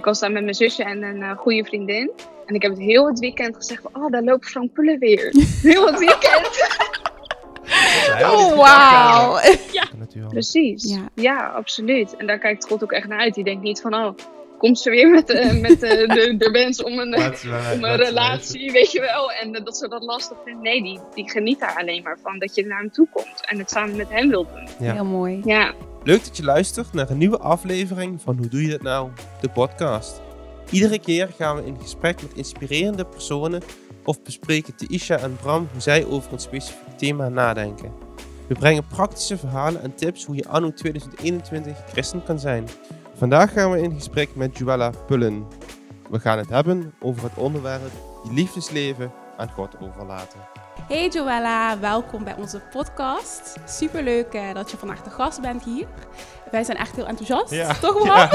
ik was daar met mijn zusje en een uh, goede vriendin. En ik heb het heel het weekend gezegd van, oh, daar loopt Frank Pullen weer. heel het weekend. oh, wauw. Ja, precies. Ja. ja. absoluut. En daar kijkt God ook echt naar uit. Die denkt niet van, oh, komt ze weer met, uh, met uh, de, de wens om een, om een relatie, weet je wel. En dat ze dat lastig vindt. Nee, die, die geniet daar alleen maar van. Dat je naar hem toe komt en het samen met hem wilt doen. Ja. Heel mooi. Ja. Leuk dat je luistert naar een nieuwe aflevering van Hoe Doe Je Dat Nou? De podcast. Iedere keer gaan we in gesprek met inspirerende personen of bespreken Isha en Bram hoe zij over een specifiek thema nadenken. We brengen praktische verhalen en tips hoe je anno 2021 christen kan zijn. Vandaag gaan we in gesprek met Joella Pullen. We gaan het hebben over het onderwerp je liefdesleven aan God overlaten. Hey Joella, welkom bij onze podcast. Superleuk uh, dat je vandaag de gast bent hier. Wij zijn echt heel enthousiast, ja. toch wel? Ja.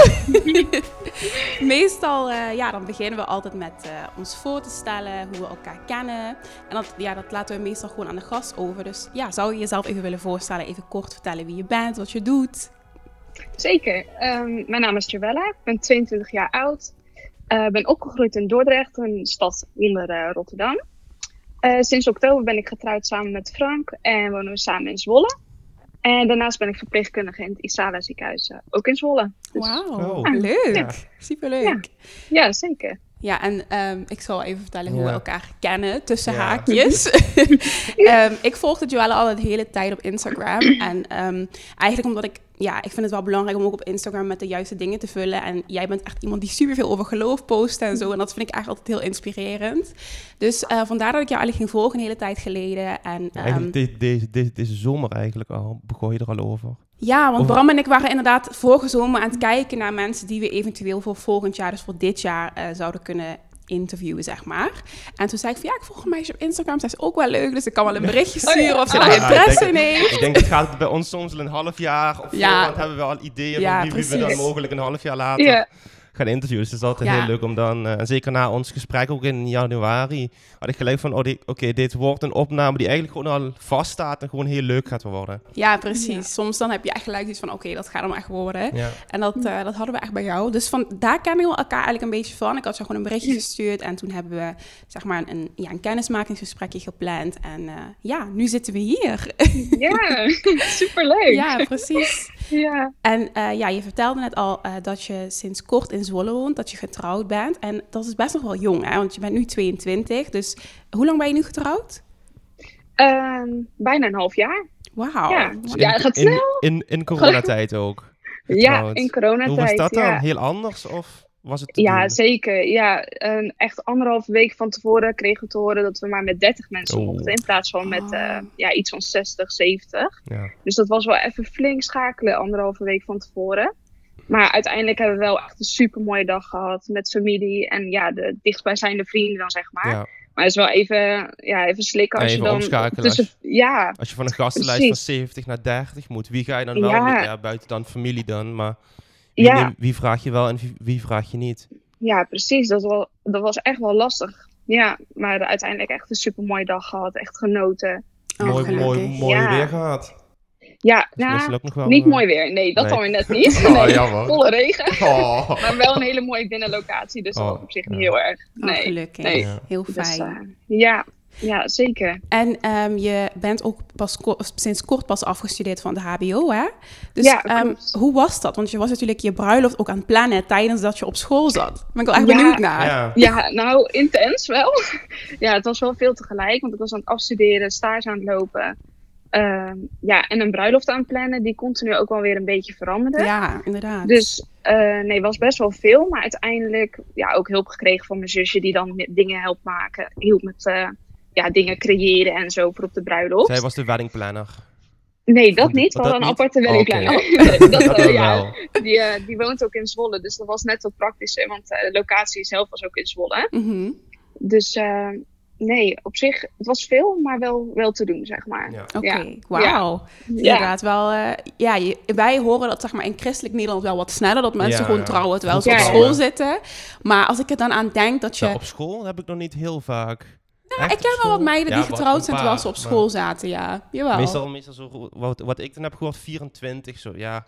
Meestal uh, ja, dan beginnen we altijd met uh, ons voor te stellen, hoe we elkaar kennen. En dat, ja, dat laten we meestal gewoon aan de gast over. Dus ja, zou je jezelf even willen voorstellen, even kort vertellen wie je bent, wat je doet? Zeker. Um, mijn naam is Joella, ik ben 22 jaar oud. Ik ben opgegroeid in Dordrecht, een stad onder Rotterdam. Uh, sinds oktober ben ik getrouwd samen met Frank en wonen we samen in Zwolle. En daarnaast ben ik verpleegkundige in het Isala ziekenhuis, uh, ook in Zwolle. Dus, Wauw, oh. leuk. Ja. Superleuk. Ja. ja, zeker. Ja, en um, ik zal even vertellen hoe we elkaar kennen, tussen ja. haakjes. um, ik volgde Joelle al de hele tijd op Instagram. En um, eigenlijk omdat ik ja, ik vind het wel belangrijk om ook op Instagram met de juiste dingen te vullen. En jij bent echt iemand die superveel over geloof post en zo. En dat vind ik eigenlijk altijd heel inspirerend. Dus uh, vandaar dat ik jou eigenlijk ging volgen een hele tijd geleden. En, eigenlijk um, deze, deze, deze zomer eigenlijk al, begon je er al over. Ja, want Bram en ik waren inderdaad vorige zomer aan het kijken naar mensen die we eventueel voor volgend jaar, dus voor dit jaar, uh, zouden kunnen interviewen, zeg maar. En toen zei ik van, ja, ik volg een meisje op Instagram. Zij is ook wel leuk, dus ik kan wel een berichtje oh sturen of ze daar interesse in heeft. Ik denk, het gaat bij ons soms een half jaar of ja. voorhand hebben we al ideeën ja, van wie, wie we dan mogelijk een half jaar later... Ja gaan interviewen. Dus het is altijd heel leuk om dan, uh, zeker na ons gesprek ook in januari, had ik gelijk van, oh, oké, dit wordt een opname die eigenlijk gewoon al vaststaat en gewoon heel leuk gaat worden. Ja, precies. Soms dan heb je echt gelijk iets van, oké, dat gaat hem echt worden. En dat, uh, dat hadden we echt bij jou. Dus van, daar kennen we elkaar eigenlijk een beetje van. Ik had zo gewoon een berichtje gestuurd en toen hebben we, zeg maar, een, ja, een kennismakingsgesprekje gepland. En uh, ja, nu zitten we hier. Ja, superleuk. ja, precies. Ja. En ja, je vertelde net al dat je sinds kort in Zwolle woont, dat je getrouwd bent. En dat is best nog wel jong, hè? want je bent nu 22. Dus hoe lang ben je nu getrouwd? Ehm, bijna een half jaar. Wauw. Ja, ja het gaat snel. In, in, coronatijd ook? Ja, in coronatijd. Hoe was dat dan? Ja. Heel anders? Of was het ja, zeker. Ja, een, echt anderhalve week van tevoren kregen we te horen dat we maar met 30 mensen oh. mochten. In plaats van met uh, ja, iets van 60, 70. Ja. Dus dat was wel even flink schakelen, anderhalve week van tevoren. Maar uiteindelijk hebben we wel echt een super mooie dag gehad met familie en ja, de dichtstbijzijnde vrienden dan zeg maar. Ja. Maar het is wel even, ja, even slikken als je dan tussen, als, ja, als je van een gastenlijst van 70 naar 30 moet. Wie ga je dan wel ja. ja buiten dan familie dan, maar wie, ja. wie vraag je wel en wie, wie, vraag je niet? Ja, precies. Dat, was, dat was echt wel lastig. Ja, maar uiteindelijk echt een super mooie dag gehad. Echt genoten. mooi, mooi, mooi weer gehad. Ja, nou, niet eh, mooi weer. Nee, dat nee. dan weer net niet. Oh, nee, volle regen. Oh. maar wel een hele mooie binnenlocatie, dus dat oh. op zich niet heel erg. Oh, nee, gelukkig. Nee. Heel dus, fijn. Dus, uh, ja, ja, zeker. En um, je bent ook pas sinds kort pas afgestudeerd van de HBO, hè? Dus ja, um, hoe was dat? Want je was natuurlijk je bruiloft ook aan het plannen tijdens dat je op school zat. Daar ben ik wel echt ja, benieuwd naar. Ja. ja, nou, intens wel. ja, het was wel veel tegelijk, want ik was aan het afstuderen, stage aan het lopen. Uh, ja, en een bruiloft aan plannen, die continu ook wel weer een beetje veranderen. Ja, inderdaad. Dus uh, nee, was best wel veel. Maar uiteindelijk ja, ook hulp gekregen van mijn zusje, die dan dingen helpt maken. Hielp met uh, ja, dingen creëren en zo voor op de bruiloft. Zij was de weddingplanner. Nee, dat niet. We hadden een aparte weddingplanner. Oh, okay. dat, dat ja, die, die woont ook in Zwolle, dus dat was net wat praktischer. Want de locatie zelf was ook in Zwolle. Mm -hmm. Dus nee, op zich, het was veel, maar wel, wel te doen, zeg maar. Ja. Oké, okay, wauw. Ja. Inderdaad wel, uh, ja, je, wij horen dat zeg maar in christelijk Nederland wel wat sneller, dat mensen gewoon trouwen terwijl ze op school zitten. Maar als ik er dan aan denk dat je... op school heb ik nog niet heel vaak... Ja, ik ken wel wat meiden die getrouwd zijn terwijl ze op school zaten, ja. Jawel. Meestal, meestal zo, wat, wat ik dan heb gehoord, 24, zo, ja.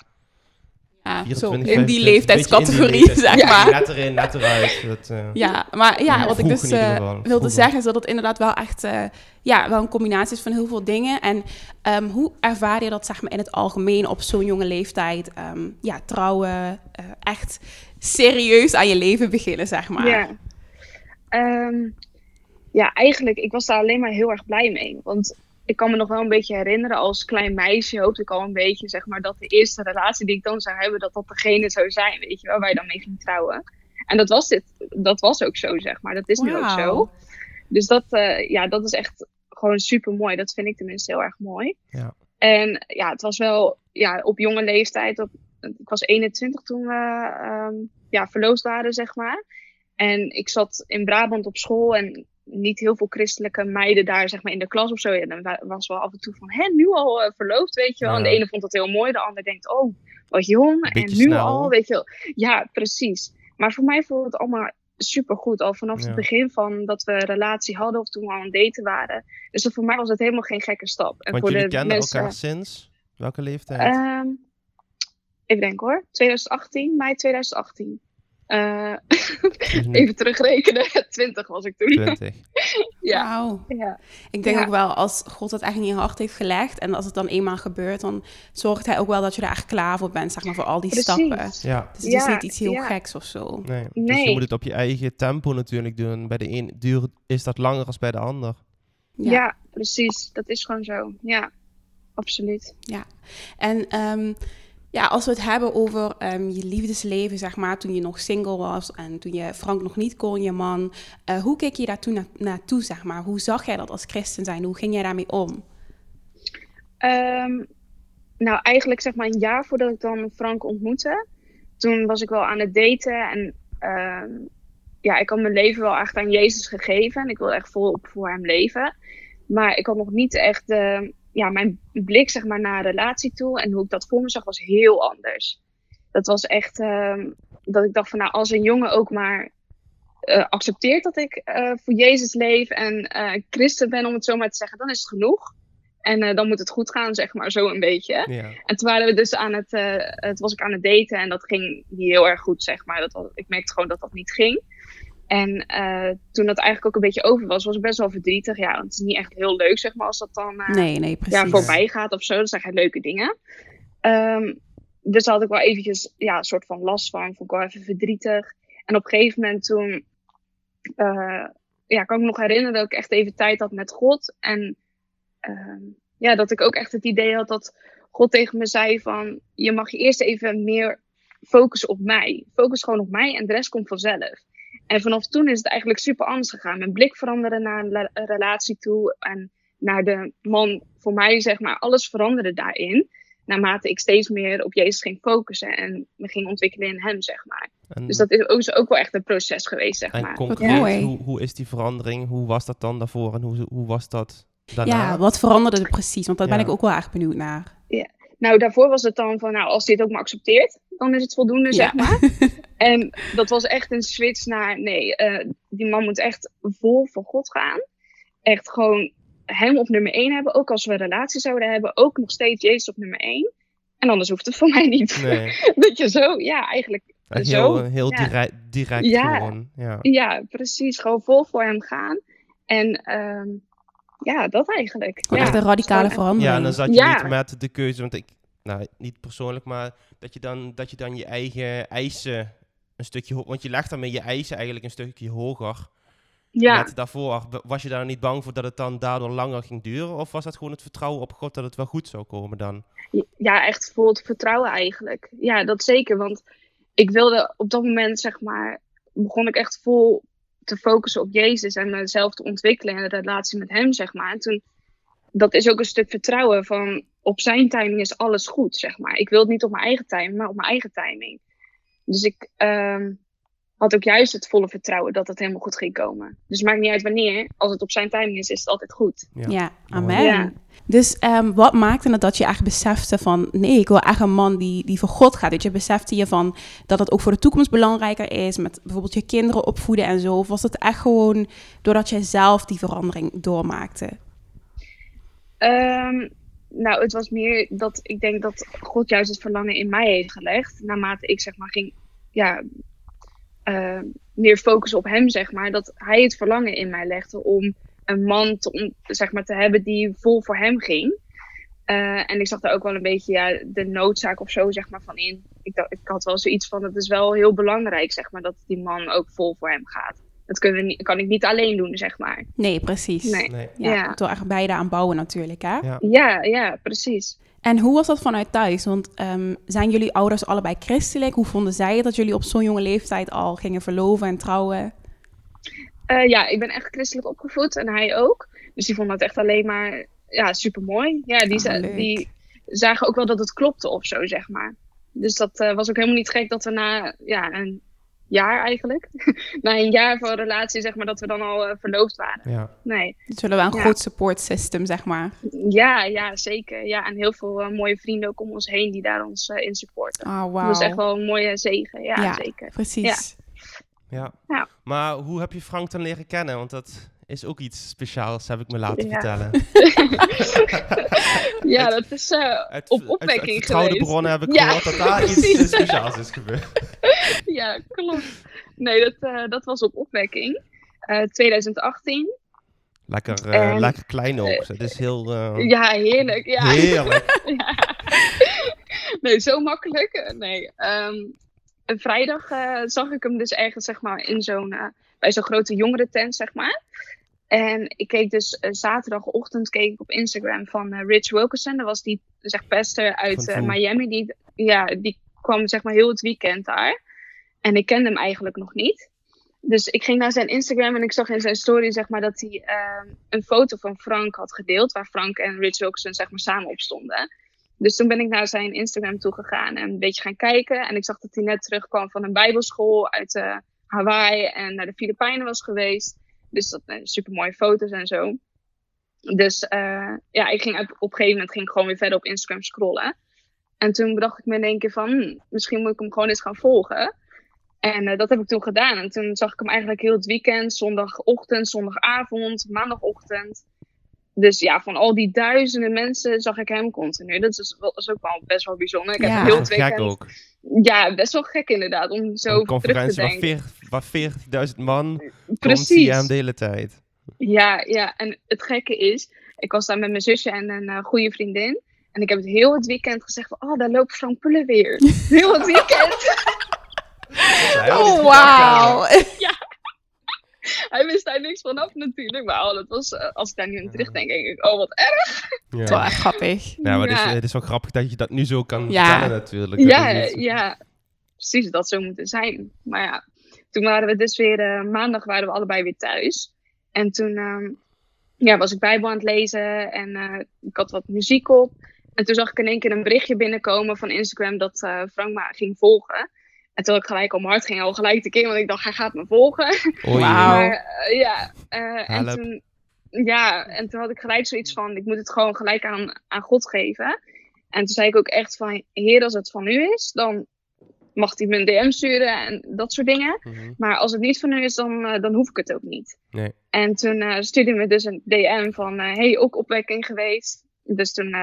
Ah, zo, in die leeftijdscategorie, zeg maar. Net erin, net eruit. Dat, uh, ja, maar ja, wat ik dus uh, wilde zeggen is dat het inderdaad wel echt uh, ja, wel een combinatie is van heel veel dingen. En um, hoe ervaar je dat zeg maar in het algemeen op zo'n jonge leeftijd? Um, ja, trouwen, echt serieus aan je leven beginnen, zeg maar. Ja. Um, ja, eigenlijk, ik was daar alleen maar heel erg blij mee. Want ik kan me nog wel een beetje herinneren, als klein meisje hoopte ik al een beetje, zeg maar, dat de eerste relatie die ik dan zou hebben, dat dat degene zou zijn, weet je, waar wij dan mee ging trouwen. En dat was, dit, dat was ook zo, zeg maar. Dat is nu ook zo. Dus dat, uh, ja, dat is echt gewoon super mooi. Dat vind ik tenminste heel erg mooi. Ja. En ja, het was wel ja, op jonge leeftijd. Op, ik was 21 toen we um, ja, verloofd waren, zeg maar. En ik zat in Brabant op school en niet heel veel christelijke meiden daar zeg maar in de klas of zo. En dan was wel af en toe van, hè, nu al uh, verloofd, weet je wel. En de ene vond dat heel mooi, de ander denkt, oh, wat jong. En nu al, weet je wel. Ja, precies. Maar voor mij voelde het allemaal super goed. Al vanaf het begin van dat we een relatie hadden of toen we al aan daten waren. Dus voor mij was het helemaal geen gekke stap. En Want voor jullie de kennen mensen, elkaar sinds welke leeftijd? Um, even denken hoor. 2018, mei 2018. Uh, even terugrekenen. 20 was ik toen. 20. ja. ja. Ik denk ook wel, als God het echt in je hart heeft gelegd... en als het dan eenmaal gebeurt... dan zorgt hij ook wel dat je er echt klaar voor bent... zeg maar, voor al die stappen. Ja. Dus het is niet iets heel geks of zo. Nee. Dus je moet het op je eigen tempo natuurlijk doen. Bij de een duur is dat langer als bij de ander. Ja, precies. Dat is gewoon zo. Ja, absoluut. Ja. En... Um, ja, als we het hebben over um, je liefdesleven, zeg maar, toen je nog single was en toen je Frank nog niet kon, je man. Uh, hoe keek je daar toen na naartoe, zeg maar? Hoe zag jij dat als christen zijn? Hoe ging jij daarmee om? Um, nou, eigenlijk zeg maar een jaar voordat ik dan Frank ontmoette. Toen was ik wel aan het daten en um, ja, ik had mijn leven wel echt aan Jezus gegeven. En ik wilde echt volop voor hem leven. Maar ik had nog niet echt de, ja, mijn blik zeg maar, naar relatie toe en hoe ik dat voor me zag, was heel anders. Dat was echt uh, dat ik dacht van nou, als een jongen ook maar uh, accepteert dat ik uh, voor Jezus leef en uh, christen ben, om het zo maar te zeggen, dan is het genoeg. En dan moet het goed gaan, zeg maar, zo een beetje. Ja. En toen waren we dus aan het, het was ik aan het daten en dat ging niet heel erg goed, zeg maar. Dat was, ik merkte gewoon dat dat niet ging. En uh, toen dat eigenlijk ook een beetje over was, was ik best wel verdrietig. Ja, want het is niet echt heel leuk, zeg maar, als dat dan uh, nee, nee, ja, voorbij gaat of zo. Dat zijn geen leuke dingen. Um, dus daar had ik wel eventjes ja, een soort van last van. Vond ik wel even verdrietig. En op een gegeven moment toen... Uh, ja, kan ik me nog herinneren dat ik echt even tijd had met God. En uh, ja, dat ik ook echt het idee had dat God tegen me zei van... Je mag je eerst even meer focussen op mij. Focus gewoon op mij en de rest komt vanzelf. En vanaf toen is het eigenlijk super anders gegaan. Mijn blik veranderde naar een relatie toe en naar de man voor mij, zeg maar. Alles veranderde daarin. Naarmate ik steeds meer op Jezus ging focussen en me ging ontwikkelen in hem, zeg maar. dus dat is ook, ook, wel echt een proces geweest, zeg en maar. Concreet, hoe, hoe is die verandering? Hoe was dat dan daarvoor en hoe, hoe was dat daarna? Ja, wat veranderde er precies? Want daar ben ik ook wel erg benieuwd naar. Ja. Nou, daarvoor was het dan van, nou, als dit ook maar accepteert, dan is het voldoende, zeg maar. en dat was echt een switch naar, nee, uh, die man moet echt vol voor God gaan. Echt gewoon hem op nummer 1 hebben. Ook als we een relatie zouden hebben, ook nog steeds Jezus op nummer 1. En anders hoeft het voor mij niet. Nee. dat je zo, ja, eigenlijk heel, zo. Heel ja. direct, direct ja. gewoon. Ja. ja, precies. Gewoon vol voor hem gaan. En um, ja, dat eigenlijk. ja. Echt een radicale verandering. Ja, en dan zat je niet met de keuze, want ik, nou, niet persoonlijk, maar dat je dan, dat je, dan je eigen eisen een stukje want je legt dan met je eisen eigenlijk een stukje hoger. Ja. Net daarvoor, was je daar niet bang voor dat het dan daardoor langer ging duren? Of was dat gewoon het vertrouwen op God dat het wel goed zou komen dan? Ja, echt vol het vertrouwen eigenlijk. Ja, dat zeker. Want ik wilde op dat moment, zeg maar, begon ik echt vol te focussen op Jezus en mezelf te ontwikkelen en de relatie met Hem, zeg maar. En toen, dat is ook een stuk vertrouwen van op zijn timing is alles goed, zeg maar. Ik wil het niet op mijn eigen timing, maar op mijn eigen timing. Dus ik um, had ook juist het volle vertrouwen dat het helemaal goed ging komen. Dus het maakt niet uit wanneer. Als het op zijn timing is, is het altijd goed. Ja, ja amen. Ja. Dus um, wat maakte het dat je echt besefte van... nee, ik wil echt een man die, die voor God gaat. Dat je besefte je van dat het ook voor de toekomst belangrijker is... met bijvoorbeeld je kinderen opvoeden en zo? Of was het echt gewoon doordat jij zelf die verandering doormaakte? Um, nou, het was meer dat ik denk dat God juist het verlangen in mij heeft gelegd. Naarmate ik zeg maar ging, ja, uh, meer focussen op hem, zeg maar. Dat hij het verlangen in mij legde om een man te, om, zeg maar, te hebben die vol voor hem ging. Uh, en ik zag daar ook wel een beetje ja, de noodzaak of zo zeg maar, van in. Ik, ik had wel zoiets van, het is wel heel belangrijk zeg maar, dat die man ook vol voor hem gaat. Dat kunnen we niet, kan ik niet alleen doen, zeg maar. Nee, precies. Nee. nee. Ja, ja. Door beide aan bouwen natuurlijk, hè? Ja. ja, ja, precies. En hoe was dat vanuit thuis? Want um, zijn jullie ouders allebei christelijk? Hoe vonden zij het dat jullie op zo'n jonge leeftijd al gingen verloven en trouwen? Uh, ja, ik ben echt christelijk opgevoed en hij ook. Dus die vonden het echt alleen maar ja, super mooi. Ja, die, oh, die zagen ook wel dat het klopte of zo, zeg maar. Dus dat uh, was ook helemaal niet gek dat we na ja, een jaar eigenlijk. Na een jaar van relatie, zeg maar, dat we dan al uh, verloofd waren. Ja. Nee. Dus zullen we een goed support system, zeg maar. Ja, ja, zeker. Ja, en heel veel uh, mooie vrienden ook om ons heen die daar ons uh, in supporten. Oh, wow. Dat is echt wel een mooie zegen. Ja, ja zeker. Precies. Ja. ja. Maar hoe heb je Frank dan leren kennen? Want dat is ook iets speciaals, heb ik me laten vertellen. ja, dat is uh, op opwekking uit, uit bronnen heb ik gehoord dat daar iets speciaals is gebeurd. ja, klopt. Nee, dat, uh, dat was op opwekking. Uh, eh, 2018. Lekker, en, lekker klein ook. Het is heel... ja, heerlijk. Ja. Heerlijk. ja. Nee, zo makkelijk. Nee. Um, een vrijdag zag ik hem dus ergens, zeg maar, in zo'n... bij zo'n grote jongerentent, zeg maar. En ik keek dus uh, zaterdagochtend keek ik op Instagram van uh, Rich Wilkerson. Dat was die zeg, pastor uit uh, Miami. Die, ja, die kwam zeg maar heel het weekend daar. En ik kende hem eigenlijk nog niet. Dus ik ging naar zijn Instagram en ik zag in zijn story zeg maar, dat hij ehm, een foto van Frank had gedeeld. Waar Frank en Rich Wilkerson zeg maar, samen op stonden. Dus toen ben ik naar zijn Instagram toe gegaan en een beetje gaan kijken. En ik zag dat hij net terugkwam van een bijbelschool uit Hawaii en naar de Filipijnen was geweest. Dus dat uh, super mooie foto's en zo. Dus uh, ja, ik ging op, een gegeven moment ging ik gewoon weer verder op Instagram scrollen. En toen bedacht ik me in één keer van, hm, misschien moet ik hem gewoon eens gaan volgen. En uh, dat heb ik toen gedaan. En toen zag ik hem eigenlijk heel het weekend, zondagochtend, zondagavond, maandagochtend. Dus ja, van al die duizenden mensen zag ik hem continu. Dat is, is ook wel best wel bijzonder. Ik ja. heb heel het weekend... ook. Ja, best wel gek inderdaad, om zo een terug te denken. Waar 40.000 man Precies. komt de hele tijd. Ja, ja, en het gekke is, ik was daar met mijn zusje en een uh, goede vriendin. En ik heb het heel het weekend gezegd van, oh, daar loopt Frank Pullen weer. heel het weekend. oh, wauw. ja. Hij wist daar niks van af natuurlijk. Maar oh, dat was, uh, als ik daar nu aan terugdenk, denk ik, oh, wat erg. Ja. Wel echt grappig. Ja, maar ja. Het, is, het is wel grappig dat je dat nu zo kan ja. vertellen natuurlijk. Ja, ja, precies. Dat zou moeten zijn. Maar ja, toen waren we dus weer, uh, maandag waren we allebei weer thuis. En toen uh, ja, was ik Bijbel aan het lezen en uh, ik had wat muziek op. En toen zag ik in één keer een berichtje binnenkomen van Instagram dat uh, Frank me ging volgen. En toen ik gelijk om hart ging, al gelijk te keer, want ik dacht, hij gaat me volgen. Wauw. ja, en toen, ja, en toen had ik gelijk zoiets van, ik moet het gewoon gelijk aan, aan God geven. En toen zei ik ook echt van, heer, als het van u is, dan mag hij me een DM sturen en dat soort dingen. Mhm. Maar als het niet van u is, dan, uh, dan hoef ik het ook niet. Nee. En toen uh, stuurde hij me dus een DM van, uh, hey, ook opwekking geweest. Dus toen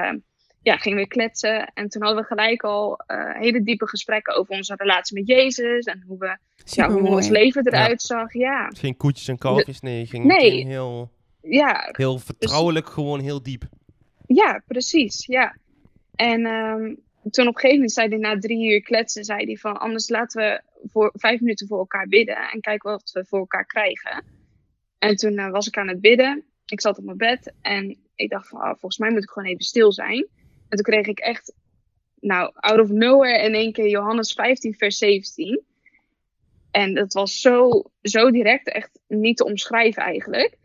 ja, gingen we kletsen. En toen hadden we gelijk al hele diepe gesprekken over onze relatie met Jezus. En hoe, we, ja, hoe ons leven eruit zag. Ja. Geen koetjes en kalfjes, nee. Ging, nee. heel, ja. heel dus vertrouwelijk, gewoon heel diep. Ja, precies, ja. En um, toen op een gegeven moment zei hij na drie uur kletsen, zei hij van anders laten we voor vijf minuten voor elkaar bidden en kijken wat we voor elkaar krijgen. En toen uh, was ik aan het bidden. Ik zat op mijn bed en ik dacht van oh, volgens mij moet ik gewoon even stil zijn. En toen kreeg ik echt, nou, out of nowhere in één keer Johannes 15 vers 17. En dat was zo, zo direct, echt niet te omschrijven eigenlijk.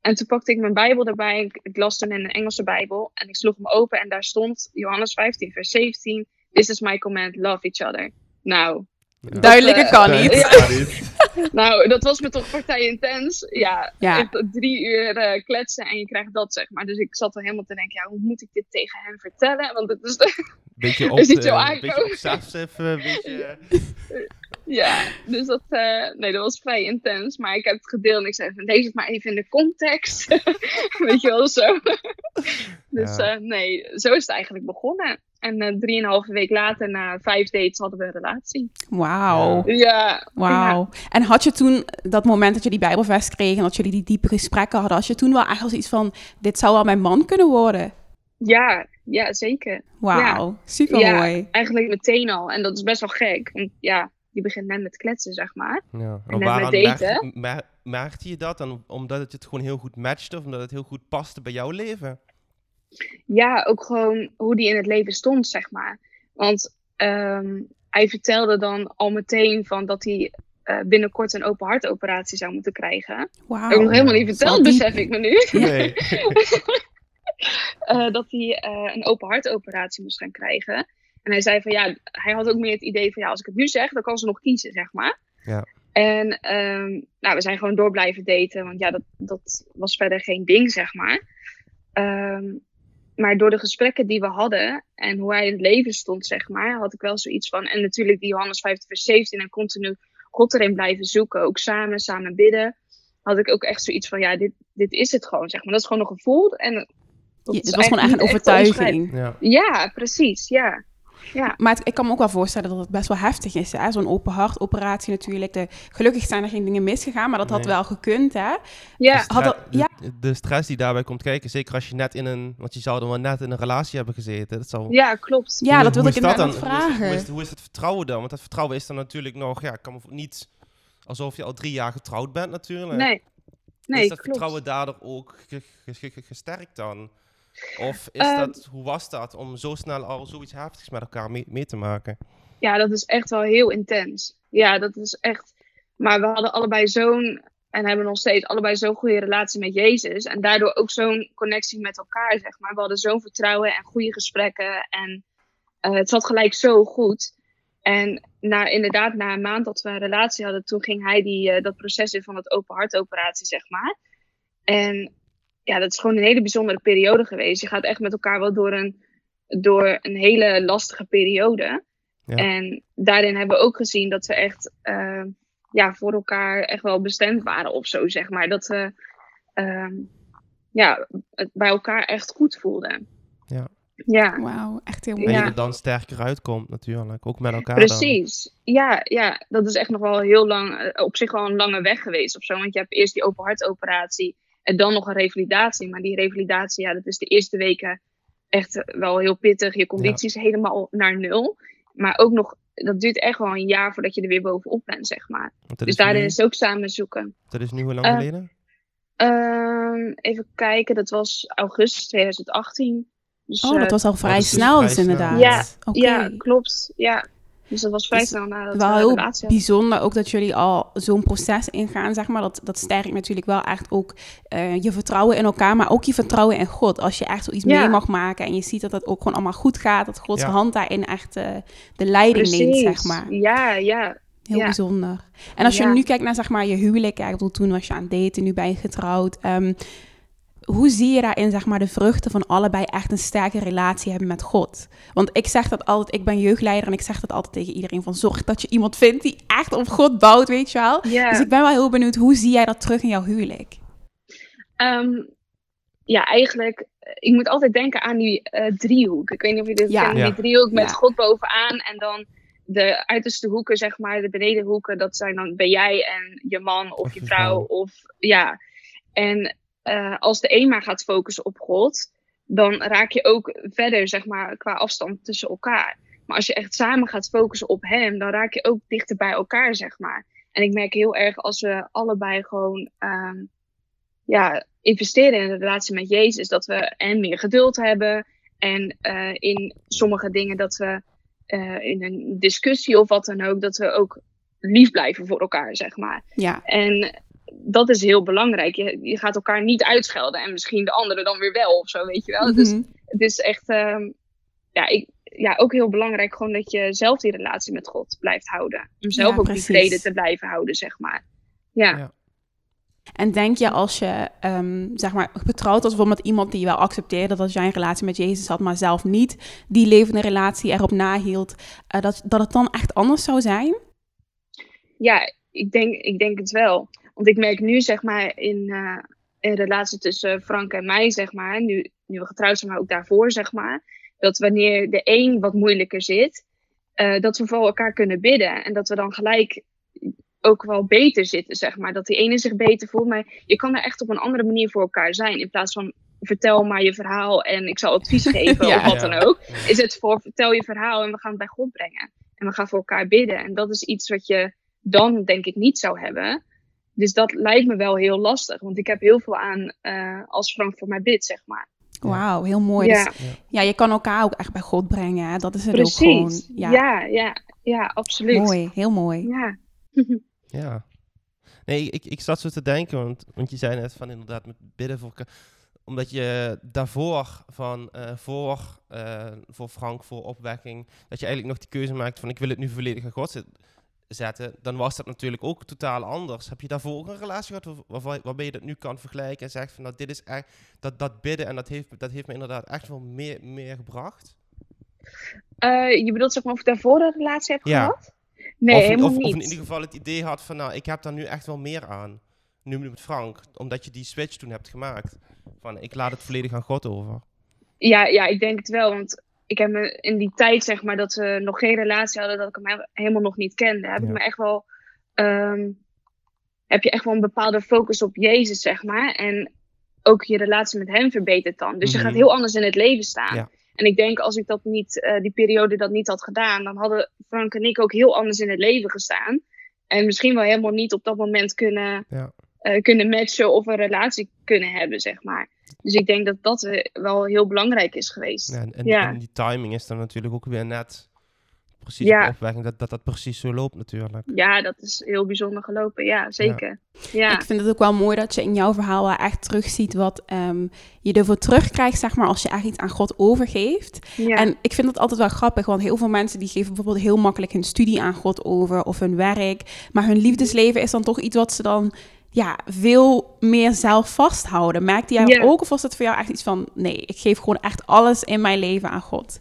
En toen pakte ik mijn Bijbel erbij. Ik, ik las toen in een Engelse Bijbel. En ik sloeg hem open en daar stond Johannes 15, vers 17. This is my command, love each other. Nou. Ja. Duidelijker uh, kan niet. Ja. nou, dat was me toch partij intens. Ja, ja. drie uur uh, kletsen en je krijgt dat, zeg maar. Dus ik zat er helemaal te denken, ja, hoe moet ik dit tegen hem vertellen? Want het is... Beetje op, uh, beetje op een beetje... ja, dus dat, uh, nee, dat was vrij intens. Maar ik heb het gedeeld en ik zei van, lees het maar even in de context. Weet je wel, zo. dus uh, nee, zo is het eigenlijk begonnen. En uh, drieënhalve week later, na vijf dates, hadden we een relatie. Wauw. Ja. Wauw. En had je toen, dat moment dat je die bijbelvest kreeg en dat jullie die diepe gesprekken hadden, had je toen wel echt als iets van, dit zou wel mijn man kunnen worden? Ja, ja zeker. Wauw, ja. super mooi. Ja, eigenlijk meteen al. En dat is best wel gek. Want ja, je begint net met kletsen, zeg maar. Ja. En, en met daten. Merk, merkte je dat dan omdat het het gewoon heel goed matchte of omdat het heel goed paste bij jouw leven? Ja, ook gewoon hoe die in het leven stond, zeg maar. Want um, hij vertelde dan al meteen van dat hij uh, binnenkort een open hartoperatie zou moeten krijgen. Wow. Heb ik nog helemaal niet verteld, besef ik me nu. Nee. uh, dat hij uh, een open hartoperatie moest gaan krijgen. En hij zei van ja, hij had ook meer het idee van ja, als ik het nu zeg, dan kan ze nog kiezen, zeg maar. Ja. En um, nou, we zijn gewoon door blijven daten, want ja, dat, dat was verder geen ding, zeg maar. Um, maar door de gesprekken die we hadden en hoe hij in het leven stond, zeg maar, had ik wel zoiets van. En natuurlijk die Johannes 15, vers 17 en continu God erin blijven zoeken, ook samen, samen bidden. Had ik ook echt zoiets van, ja, dit, dit is het gewoon, zeg maar. Dat is gewoon een gevoel. En het was gewoon echt een overtuiging. Ja. ja, precies, ja. Ja. Maar ik kan me ook wel voorstellen dat het best wel heftig is. Zo'n open hartoperatie natuurlijk. De, gelukkig zijn er geen dingen misgegaan, maar dat had wel gekund. Hè? Ja. De, ja. De, stress die daarbij komt kijken, zeker als je net in een... Want je zou dan wel net in een relatie hebben gezeten. Dat zal, ja, klopt. Ja, dat wil ik inderdaad vragen. Hoe is, hoe is, het vertrouwen dan? Want dat vertrouwen is dan natuurlijk nog... Ja, kan me niet alsof je al drie jaar getrouwd bent natuurlijk. Nee. Nee, is dat vertrouwen daardoor ook gesterkt dan? Of is ehm, dat, hoe was dat om zo snel al zoiets heftigs met elkaar mee, te maken? Ja, dat is echt wel heel intens. Ja, dat is echt. Maar we hadden allebei zo'n. En hebben nog steeds allebei zo'n goede relatie met Jezus. En daardoor ook zo'n connectie met elkaar, zeg maar. We hadden zo'n vertrouwen en goede gesprekken. En uh, het zat gelijk zo goed. En na, inderdaad, na een maand dat we een relatie hadden, toen ging hij die, uh, dat proces in van het open hartoperatie, zeg maar. En ja, dat is gewoon een hele bijzondere periode geweest. Je gaat echt met elkaar wel door een, door een hele lastige periode. Ja. En daarin hebben we ook gezien dat we echt uh, ja, voor elkaar echt wel bestemd waren of zo, zeg maar. Dat we uh, ja, het bij elkaar echt goed voelden. Ja. Ja. Wauw, echt heel mooi. En je er dan sterker uitkomt natuurlijk, ook met elkaar Precies. Ja, ja, dat is echt nog wel heel lang, eh, op zich wel een lange weg geweest of zo. Want je hebt eerst die open hartoperatie en dan nog een revalidatie. Maar die revalidatie, ja, dat is de eerste weken echt wel heel pittig. Je conditie is helemaal naar nul. Maar ook nog, dat duurt echt wel een jaar voordat je er weer bovenop bent, zeg maar. Dus daarin nu... is ook samen zoeken. Dat is nu hoe lang geleden? Uh, even kijken, dat was augustus 2018. Dus, oh, dat uh, was al vrij oh, snel, dus inderdaad. Ja, okay. ja, klopt. Ja. Dus dat was vrij dus snel na dat wel heel bijzonder ook dat jullie al zo'n proces ingaan, zeg maar. Dat, dat sterkt natuurlijk wel echt ook uh, je vertrouwen in elkaar, maar ook je vertrouwen in God. Als je echt zoiets ja. mee mag maken en je ziet dat het ook gewoon allemaal goed gaat, dat Gods ja. hand daarin echt uh, de leiding Precies. neemt, zeg maar. Ja, ja. Heel ja. bijzonder. En als je nu kijkt naar zeg maar je huwelijk, ik bedoel, toen was je aan het daten, nu ben je getrouwd. Um, hoe zie je daarin zeg maar, de vruchten van allebei echt een sterke relatie hebben met God? Want ik zeg dat altijd, ik ben jeugdleider en ik zeg dat altijd tegen iedereen van zorg dat je iemand vindt die echt op God bouwt, weet je wel. Yeah. Dus ik ben wel heel benieuwd, hoe zie jij dat terug in jouw huwelijk? Um, ja, eigenlijk, ik moet altijd denken aan die uh, driehoek. Ik weet niet of je dit ja. kent, die driehoek met ja. God bovenaan en dan de uiterste hoeken, zeg maar, de benedenhoeken, dat zijn dan ben jij en je man of, of je vrouw. Of ja. En uh, als de een maar gaat focussen op God, dan raak je ook verder, zeg maar, qua afstand tussen elkaar. Maar als je echt samen gaat focussen op hem, dan raak je ook dichter bij elkaar, zeg maar. En ik merk heel erg als we allebei gewoon uh, ja, investeren in een relatie met Jezus, dat we en meer geduld hebben. En uh, in sommige dingen dat we uh, in een discussie of wat dan ook, dat we ook lief blijven voor elkaar, zeg maar. Ja. En dat is heel belangrijk. Je, je gaat elkaar niet uitschelden en misschien de andere dan weer wel of zo, weet je wel. Mm -hmm. Dus het is echt, um, ja, ik, ja, ook heel belangrijk gewoon dat je zelf die relatie met God blijft houden. Om zelf ja, ook precies. die vrede te blijven houden, zeg maar. Ja. ja. En denk je als je, um, zeg maar, betrouwd was bijvoorbeeld met iemand die je wel accepteerde dat jij een relatie met Jezus had, maar zelf niet die levende relatie erop nahield, uh, dat, dat het dan echt anders zou zijn? ja, ik denk, ik denk het wel. Want ik merk nu, zeg maar, in, uh, in relatie tussen Frank en mij, zeg maar, nu, nu we getrouwd zijn, maar ook daarvoor, zeg maar, dat wanneer de een wat moeilijker zit, uh, dat we voor elkaar kunnen bidden. En dat we dan gelijk ook wel beter zitten, zeg maar. Dat die ene zich beter voelt, maar je kan er echt op een andere manier voor elkaar zijn. In plaats van vertel maar je verhaal en ik zal advies geven of wat dan ook. Is het voor vertel je verhaal en we gaan het bij God brengen. En we gaan voor elkaar bidden. En dat is iets wat je dan denk ik niet zou hebben. Dus dat lijkt me wel heel lastig. Want ik heb heel veel aan uh, als Frank voor mij bidt, zeg maar. Wauw, heel mooi. Ja. Dus, ja, je kan elkaar ook echt bij God brengen. Hè? Dat is het Precies. ook gewoon. Ja. ja, ja, ja, absoluut. Mooi, heel mooi. Ja. ja. Nee, ik, ik zat zo te denken, want, want je zei net van inderdaad met bidden voor omdat je daarvoor van uh, voor, uh, voor Frank, voor opwekking, dat je eigenlijk nog die keuze maakt van ik wil het nu volledig aan God zetten, dan was dat natuurlijk ook totaal anders. Heb je daarvoor ook een relatie gehad waar, waarbij je dat nu kan vergelijken en zegt van nou dit is echt, dat, dat bidden en dat heeft, dat heeft me inderdaad echt wel meer, meer gebracht? Uh, je bedoelt zeg maar of ik daarvoor een relatie heb ja. gehad? Nee, of, helemaal of, niet. Of in ieder geval het idee had van nou ik heb daar nu echt wel meer aan. Nu met Frank, omdat je die switch toen hebt gemaakt. Van ik laat het volledig aan God over. Ja, ja, ik denk het wel. Want ik heb me in die tijd, zeg maar, dat we nog geen relatie hadden, dat ik hem helemaal nog niet kende, heb ik me echt wel. Ehm, heb je echt wel een bepaalde focus op Jezus, zeg maar. En ook je relatie met hem verbetert dan. Dus je gaat mhm. heel anders in het leven staan. En ik denk, als ik dat niet, uh, die periode dat niet had gedaan, dan hadden Frank en ik ook heel anders in het leven gestaan. En misschien wel helemaal niet op dat moment kunnen, ja. Uh, kunnen matchen of een relatie kunnen hebben, zeg maar. Dus ik denk dat dat eh, wel heel belangrijk is geweest. Ja, en, en, die timing is dan natuurlijk ook weer net precies ja. opwekking dat, dat dat precies zo loopt natuurlijk. Ja, dat is heel bijzonder gelopen. Ja, zeker. Ja. Ik vind het ook wel mooi dat je in jouw verhaal echt terugziet wat um, je ervoor terugkrijgt, zeg maar, als je echt iets aan God overgeeft. Ja. En ik vind dat altijd wel grappig, want heel veel mensen die geven bijvoorbeeld heel makkelijk hun studie aan God over of hun werk. Maar hun liefdesleven is dan toch iets wat ze dan ja, veel meer zelf vasthouden. Merkte jij ook of was dat voor jou echt iets van... nee, ik geef gewoon echt alles in mijn leven aan God?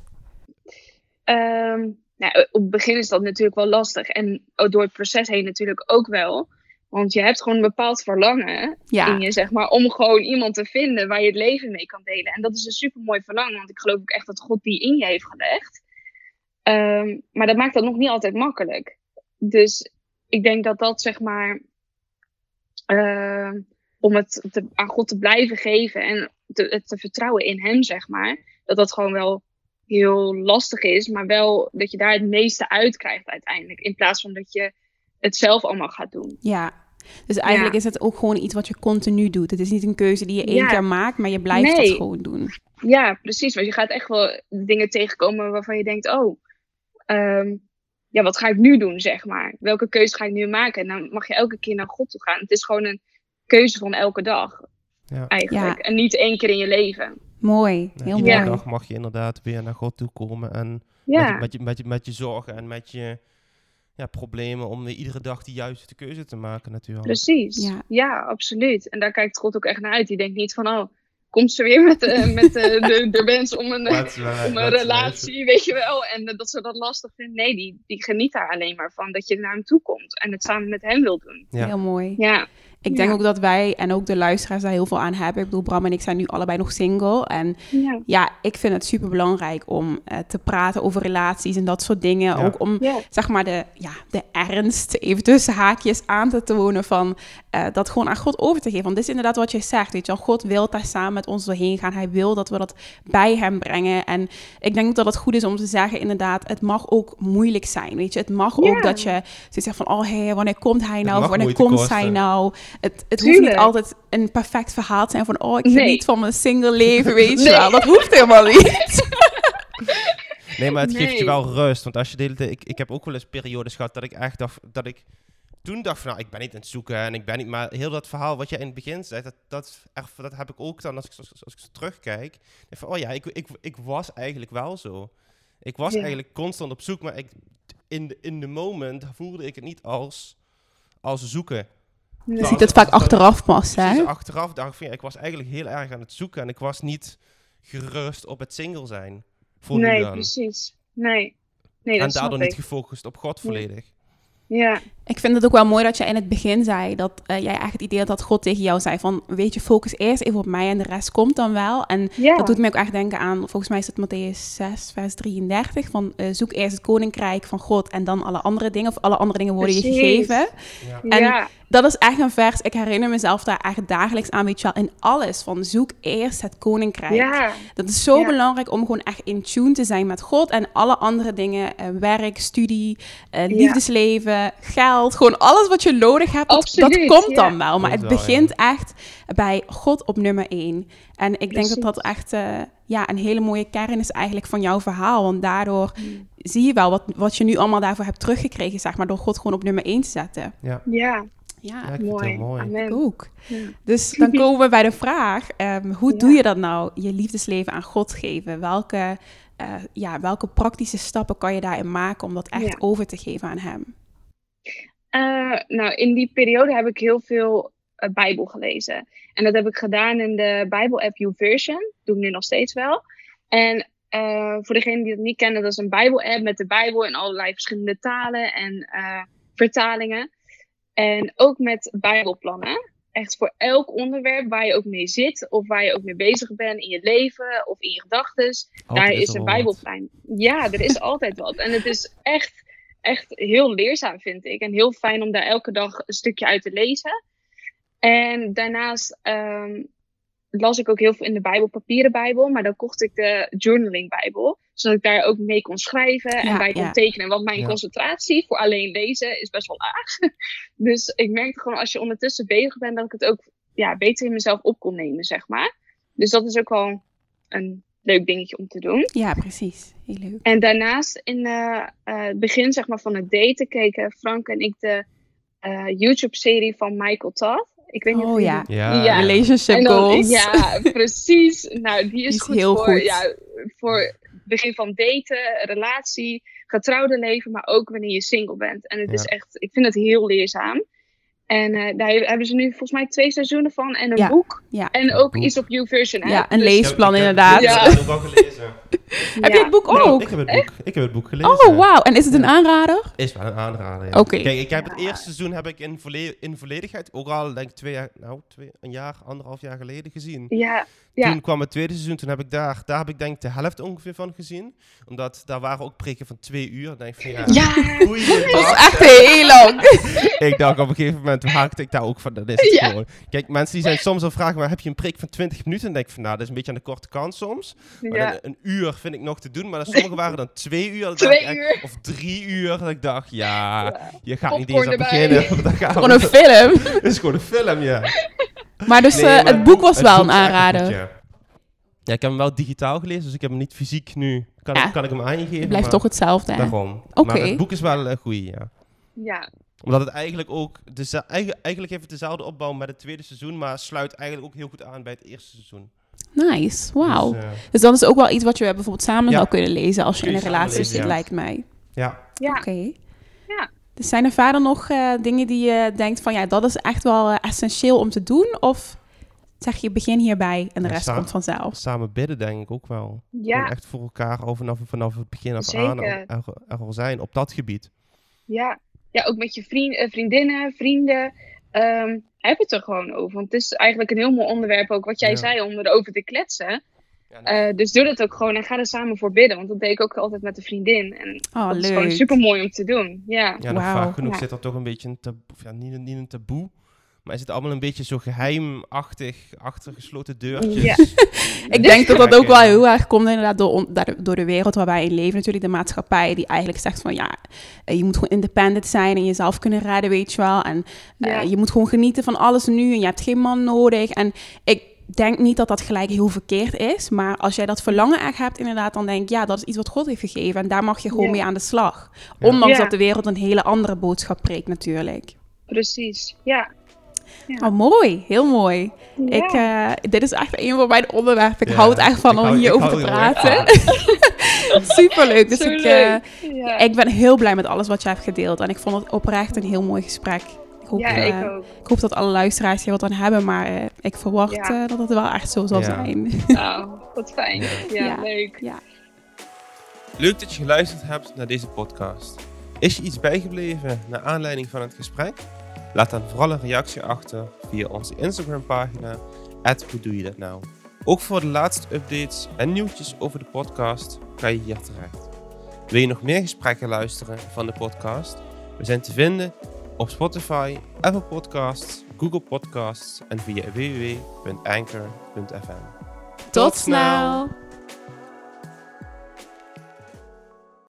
Um, nou, op het begin is dat natuurlijk wel lastig. En door het proces heen natuurlijk ook wel. Want je hebt gewoon een bepaald verlangen in je, zeg maar, om gewoon iemand te vinden waar je het leven mee kan delen. En dat is een super mooi verlangen, want ik geloof ook echt dat God die in je heeft gelegd. Um, maar dat maakt dat nog niet altijd makkelijk. Dus ik denk dat dat, zeg maar, uh, om het te, aan God te blijven geven en te, te vertrouwen in Hem, zeg maar, dat dat gewoon wel heel lastig is, maar wel dat je daar het meeste uit krijgt uiteindelijk. In plaats van dat je het zelf allemaal gaat doen. Ja, dus eigenlijk is het ook gewoon iets wat je continu doet. Het is niet een keuze die je één keer maakt, maar je blijft het gewoon doen. Ja, precies. Want je gaat echt wel dingen tegenkomen waarvan je denkt, oh, um, ja, wat ga ik nu doen, zeg maar? Welke keuze ga ik nu maken? En dan mag je elke keer naar God toe gaan. Het is gewoon een keuze van elke dag, ja. eigenlijk. En niet één keer in je leven. Mooi, heel mooi. Iedere dag mag je inderdaad weer naar God toe komen en met, met, je, met, je, met je zorgen en met je ja, problemen om weer iedere dag die juiste keuze te maken natuurlijk. Precies, ja. ja, absoluut. En daar kijkt God ook echt naar uit. Die denkt niet van, oh, komt ze weer met, uh, met uh, de, de wens om een, om een relatie, weet je wel. En uh, dat ze dat lastig vindt. Nee, die, die geniet daar alleen maar van. Dat je naar hem toe komt en het samen met hem wil doen. Ja. Heel mooi. Ja. Ik denk ook dat wij en ook de luisteraars daar heel veel aan hebben. Ik bedoel, Bram en ik zijn nu allebei nog single. En ja, ja ik vind het super belangrijk om uh, te praten over relaties en dat soort dingen. Ook om, zeg maar, de, ja, de ernst even tussen haakjes aan te tonen van uh, dat gewoon aan God over te geven. Want dit is inderdaad wat je zegt, weet je wel. God wil daar samen met ons doorheen gaan. Hij wil dat we dat bij hem brengen. En ik denk dat het goed is om te zeggen, inderdaad, het mag ook moeilijk zijn, weet je. Het mag ook dat je zegt van, oh, hé, hey, wanneer komt hij nou? Wanneer komt zij nou? Het, het hoeft niet altijd een perfect verhaal te zijn van... oh, ik geniet niet van mijn single leven, weet je wel. Dat hoeft helemaal niet. Nee, maar het geeft je wel rust. Want als je de hele tijd... Ik, ik heb ook wel eens periodes gehad dat ik echt dacht... Dat ik toen dacht van, nou, ik ben niet aan het zoeken en ik ben niet... Maar heel dat verhaal wat je in het begin zei, dat, dat, dat heb ik ook dan als ik, als ik zo terugkijk. Van, oh ja, ik, ik, ik was eigenlijk wel zo. Ik was eigenlijk constant op zoek, maar ik, in, de, in de moment voelde ik het niet als, als zoeken. Je ziet het vaak achteraf pas, hè? Achteraf dacht ik, ik was eigenlijk heel erg aan het zoeken en ik was niet gerust op het single zijn. Voor nee, precies. Nee. nee en daardoor niet gefocust op God volledig. Ja. Ik vind het ook wel mooi dat je in het begin zei dat uh, jij echt het idee had dat God tegen jou zei van, weet je, focus eerst even op mij en de rest komt dan wel. En dat doet me ook echt denken aan, volgens mij is het Matthäus 6, vers 33, van uh, zoek eerst het koninkrijk van God en dan alle andere dingen, of alle andere dingen worden je gegeven. Ja. En dat is echt een vers, ik herinner mezelf daar echt dagelijks aan, weet je wel, in alles, van zoek eerst het koninkrijk. Ja. Dat is zo belangrijk om gewoon echt in tune te zijn met God en alle andere dingen, uh, werk, studie, liefdesleven, geld gewoon alles wat je nodig hebt, dat, komt dan wel. Maar het begint echt bij God op nummer één. En ik denk dat dat echt uh, ja, een hele mooie kern is eigenlijk van jouw verhaal. Want daardoor mm. zie je wel wat, wat je nu allemaal daarvoor hebt teruggekregen, zeg maar, door God gewoon op nummer één te zetten. Ja. ja. Ja, mooi. mooi. ook. Dus dan komen we bij de vraag: um, hoe doe je dat nou, je liefdesleven aan God geven? Welke, uh, ja, welke praktische stappen kan je daarin maken om dat echt over te geven aan Hem? Uh, nou, in die periode heb ik heel veel uh, Bijbel gelezen. En dat heb ik gedaan in de Bijbel-app YouVersion. Doe ik nu nog steeds wel. En uh, voor degenen die het niet kennen, dat is een Bijbel-app met de Bijbel in allerlei verschillende talen en vertalingen. En ook met Bijbelplannen. Echt voor elk onderwerp waar je ook mee zit, of waar je ook mee bezig bent in je leven of in je gedachten. Daar is een Bijbelplan. Ja, er is altijd wat. En het is echt echt heel leerzaam, vind ik. En heel fijn om daar elke dag een stukje uit te lezen. En daarnaast um, las ik ook heel veel in de Bijbel, papieren Bijbel. Maar dan kocht ik de journaling Bijbel. Zodat ik daar ook mee kon schrijven en bij kon tekenen. Want mijn concentratie voor alleen lezen is best wel laag. dus ik merkte gewoon als je ondertussen bezig bent, dat ik het ook ja, beter in mezelf op kon nemen, zeg maar. Dus dat is ook wel een leuk dingetje om te doen. Ja, precies. Heel leuk. En daarnaast in uh, het begin zeg maar, van het daten keken Frank en ik de uh, YouTube-serie van Michael Todd. Ik weet niet oh, ja. ja. ja. Relationship goals. Ja, precies. Nou, die is, goed heel voor, goed. Ja, voor het begin van daten, relatie, getrouwde leven, maar ook wanneer je single bent. En het is echt, ik vind het heel leerzaam. En uh, daar hebben ze nu volgens mij twee seizoenen van en een boek. Ja. En ook iets op YouVersion. Ja, een dus leesplan inderdaad. Ja. Ik heb gelezen. heb je het boek ook? ik, heb het boek, ik heb het boek gelezen. Oh, wauw. En is het een aanrader? Is wel een aanrader, ja. Oké. Kijk, ik heb het eerste seizoen heb ik in, volle in volledigheid, ook al denk ik twee jaar, nou, twee, een jaar, anderhalf jaar geleden gezien. Ja. Ja. Toen kwam het tweede seizoen, toen heb ik daar, daar heb ik denk ik de helft ongeveer van gezien. Omdat daar waren ook preken van twee uur. Dan denk ik van ja, ja dat was echt heel lang. ik dacht op een gegeven moment, haakte ik daar ook van, dat is het ja. gewoon. Kijk, mensen die zijn soms al vragen, maar heb je een preek van 20 minuten? En denk ik van, nou, dat is een beetje aan de korte kant soms. Maar ja. een uur vind ik nog te doen, maar sommige waren dan twee uur. Twee uur. of drie uur. Dat ik dacht, ja, je gaat niet eens aan beginnen. Gewoon een film. Het is gewoon een film, ja. Maar dus uh, het boek was wel een aanrader. ja. ik heb hem wel digitaal gelezen, dus ik heb hem niet fysiek nu. Kan, ja. kan ik hem aangeven? Het blijft toch hetzelfde. Daarom. Okay. Maar het boek is wel een goeie, ja. Ja. Omdat het eigenlijk ook... De, eigenlijk heeft het dezelfde opbouw met het tweede seizoen, maar sluit eigenlijk ook heel goed aan bij het eerste seizoen. Nice, wauw. Dus, uh, dus dan is ook wel iets wat je bijvoorbeeld samen ja. zou kunnen lezen als je in een relatie zit, lijkt mij. Ja. ja. Oké. Ja. Dus zijn er verder nog uh, dingen die je denkt van ja, dat is echt wel uh, essentieel om te doen? Of zeg je begin hierbij en de rest komt vanzelf? Samen bidden denk ik ook wel. Ja. echt voor elkaar over, vanaf, vanaf het begin af aan er, er al zijn op dat gebied. Ja, ja ook met je vriend, vriendinnen, vrienden. Um, heb het er gewoon over. Want het is eigenlijk een heel mooi onderwerp ook wat jij zei om erover te kletsen. Ja, uh, dus doe dat ook gewoon en ga er samen voor bidden. Want dat deed ik ook altijd met een vriendin. En oh, dat leuk. is gewoon super mooi om te doen. Ja, ja wow. vaak genoeg zit er toch een beetje een taboe. Ja, niet, niet een taboe. Maar is het allemaal een beetje zo geheimachtig, achter gesloten deurtjes? Ja. ik denk dat dat ook wel heel erg komt inderdaad door, door de wereld waar wij in leven. Natuurlijk de maatschappij die eigenlijk zegt van ja, eh, je moet gewoon independent zijn en jezelf kunnen redden, weet je wel. En uh, je moet gewoon genieten van alles nu en je hebt geen man nodig. En ik denk niet dat dat gelijk heel verkeerd is. Maar als jij dat verlangen echt hebt, inderdaad, dan denk ik, ja, dat is iets wat God heeft gegeven. En daar mag je gewoon mee aan de slag. Ondanks dat de wereld een hele andere boodschap preekt, natuurlijk. Precies, ja. Ja. Oh, mooi. Heel mooi. Ik, uh, dit is echt een van mijn onderwerpen. Ik hou het echt van om hierover te praten. Superleuk. Dus ik, uh, ik ben heel blij met alles wat je hebt gedeeld. En ik vond het oprecht een heel mooi gesprek. Ik hoop, ja, ik, uh, ik hoop dat alle luisteraars hier wat aan hebben. Maar ik verwacht dat het wel echt zo zal zijn. Nou, wat fijn. Ja, leuk. Leuk dat je geluisterd hebt naar deze podcast. Is je iets bijgebleven naar aanleiding van het gesprek? Laat dan vooral een reactie achter via onze Instagram pagina. Hoe doe je dat nou? Ook voor de laatste updates en nieuwtjes over de podcast kan je hier terecht. Wil je nog meer gesprekken luisteren van de podcast? We zijn te vinden op Spotify, Apple Podcasts, Google Podcasts en via www.anchor.fm. Tot snel!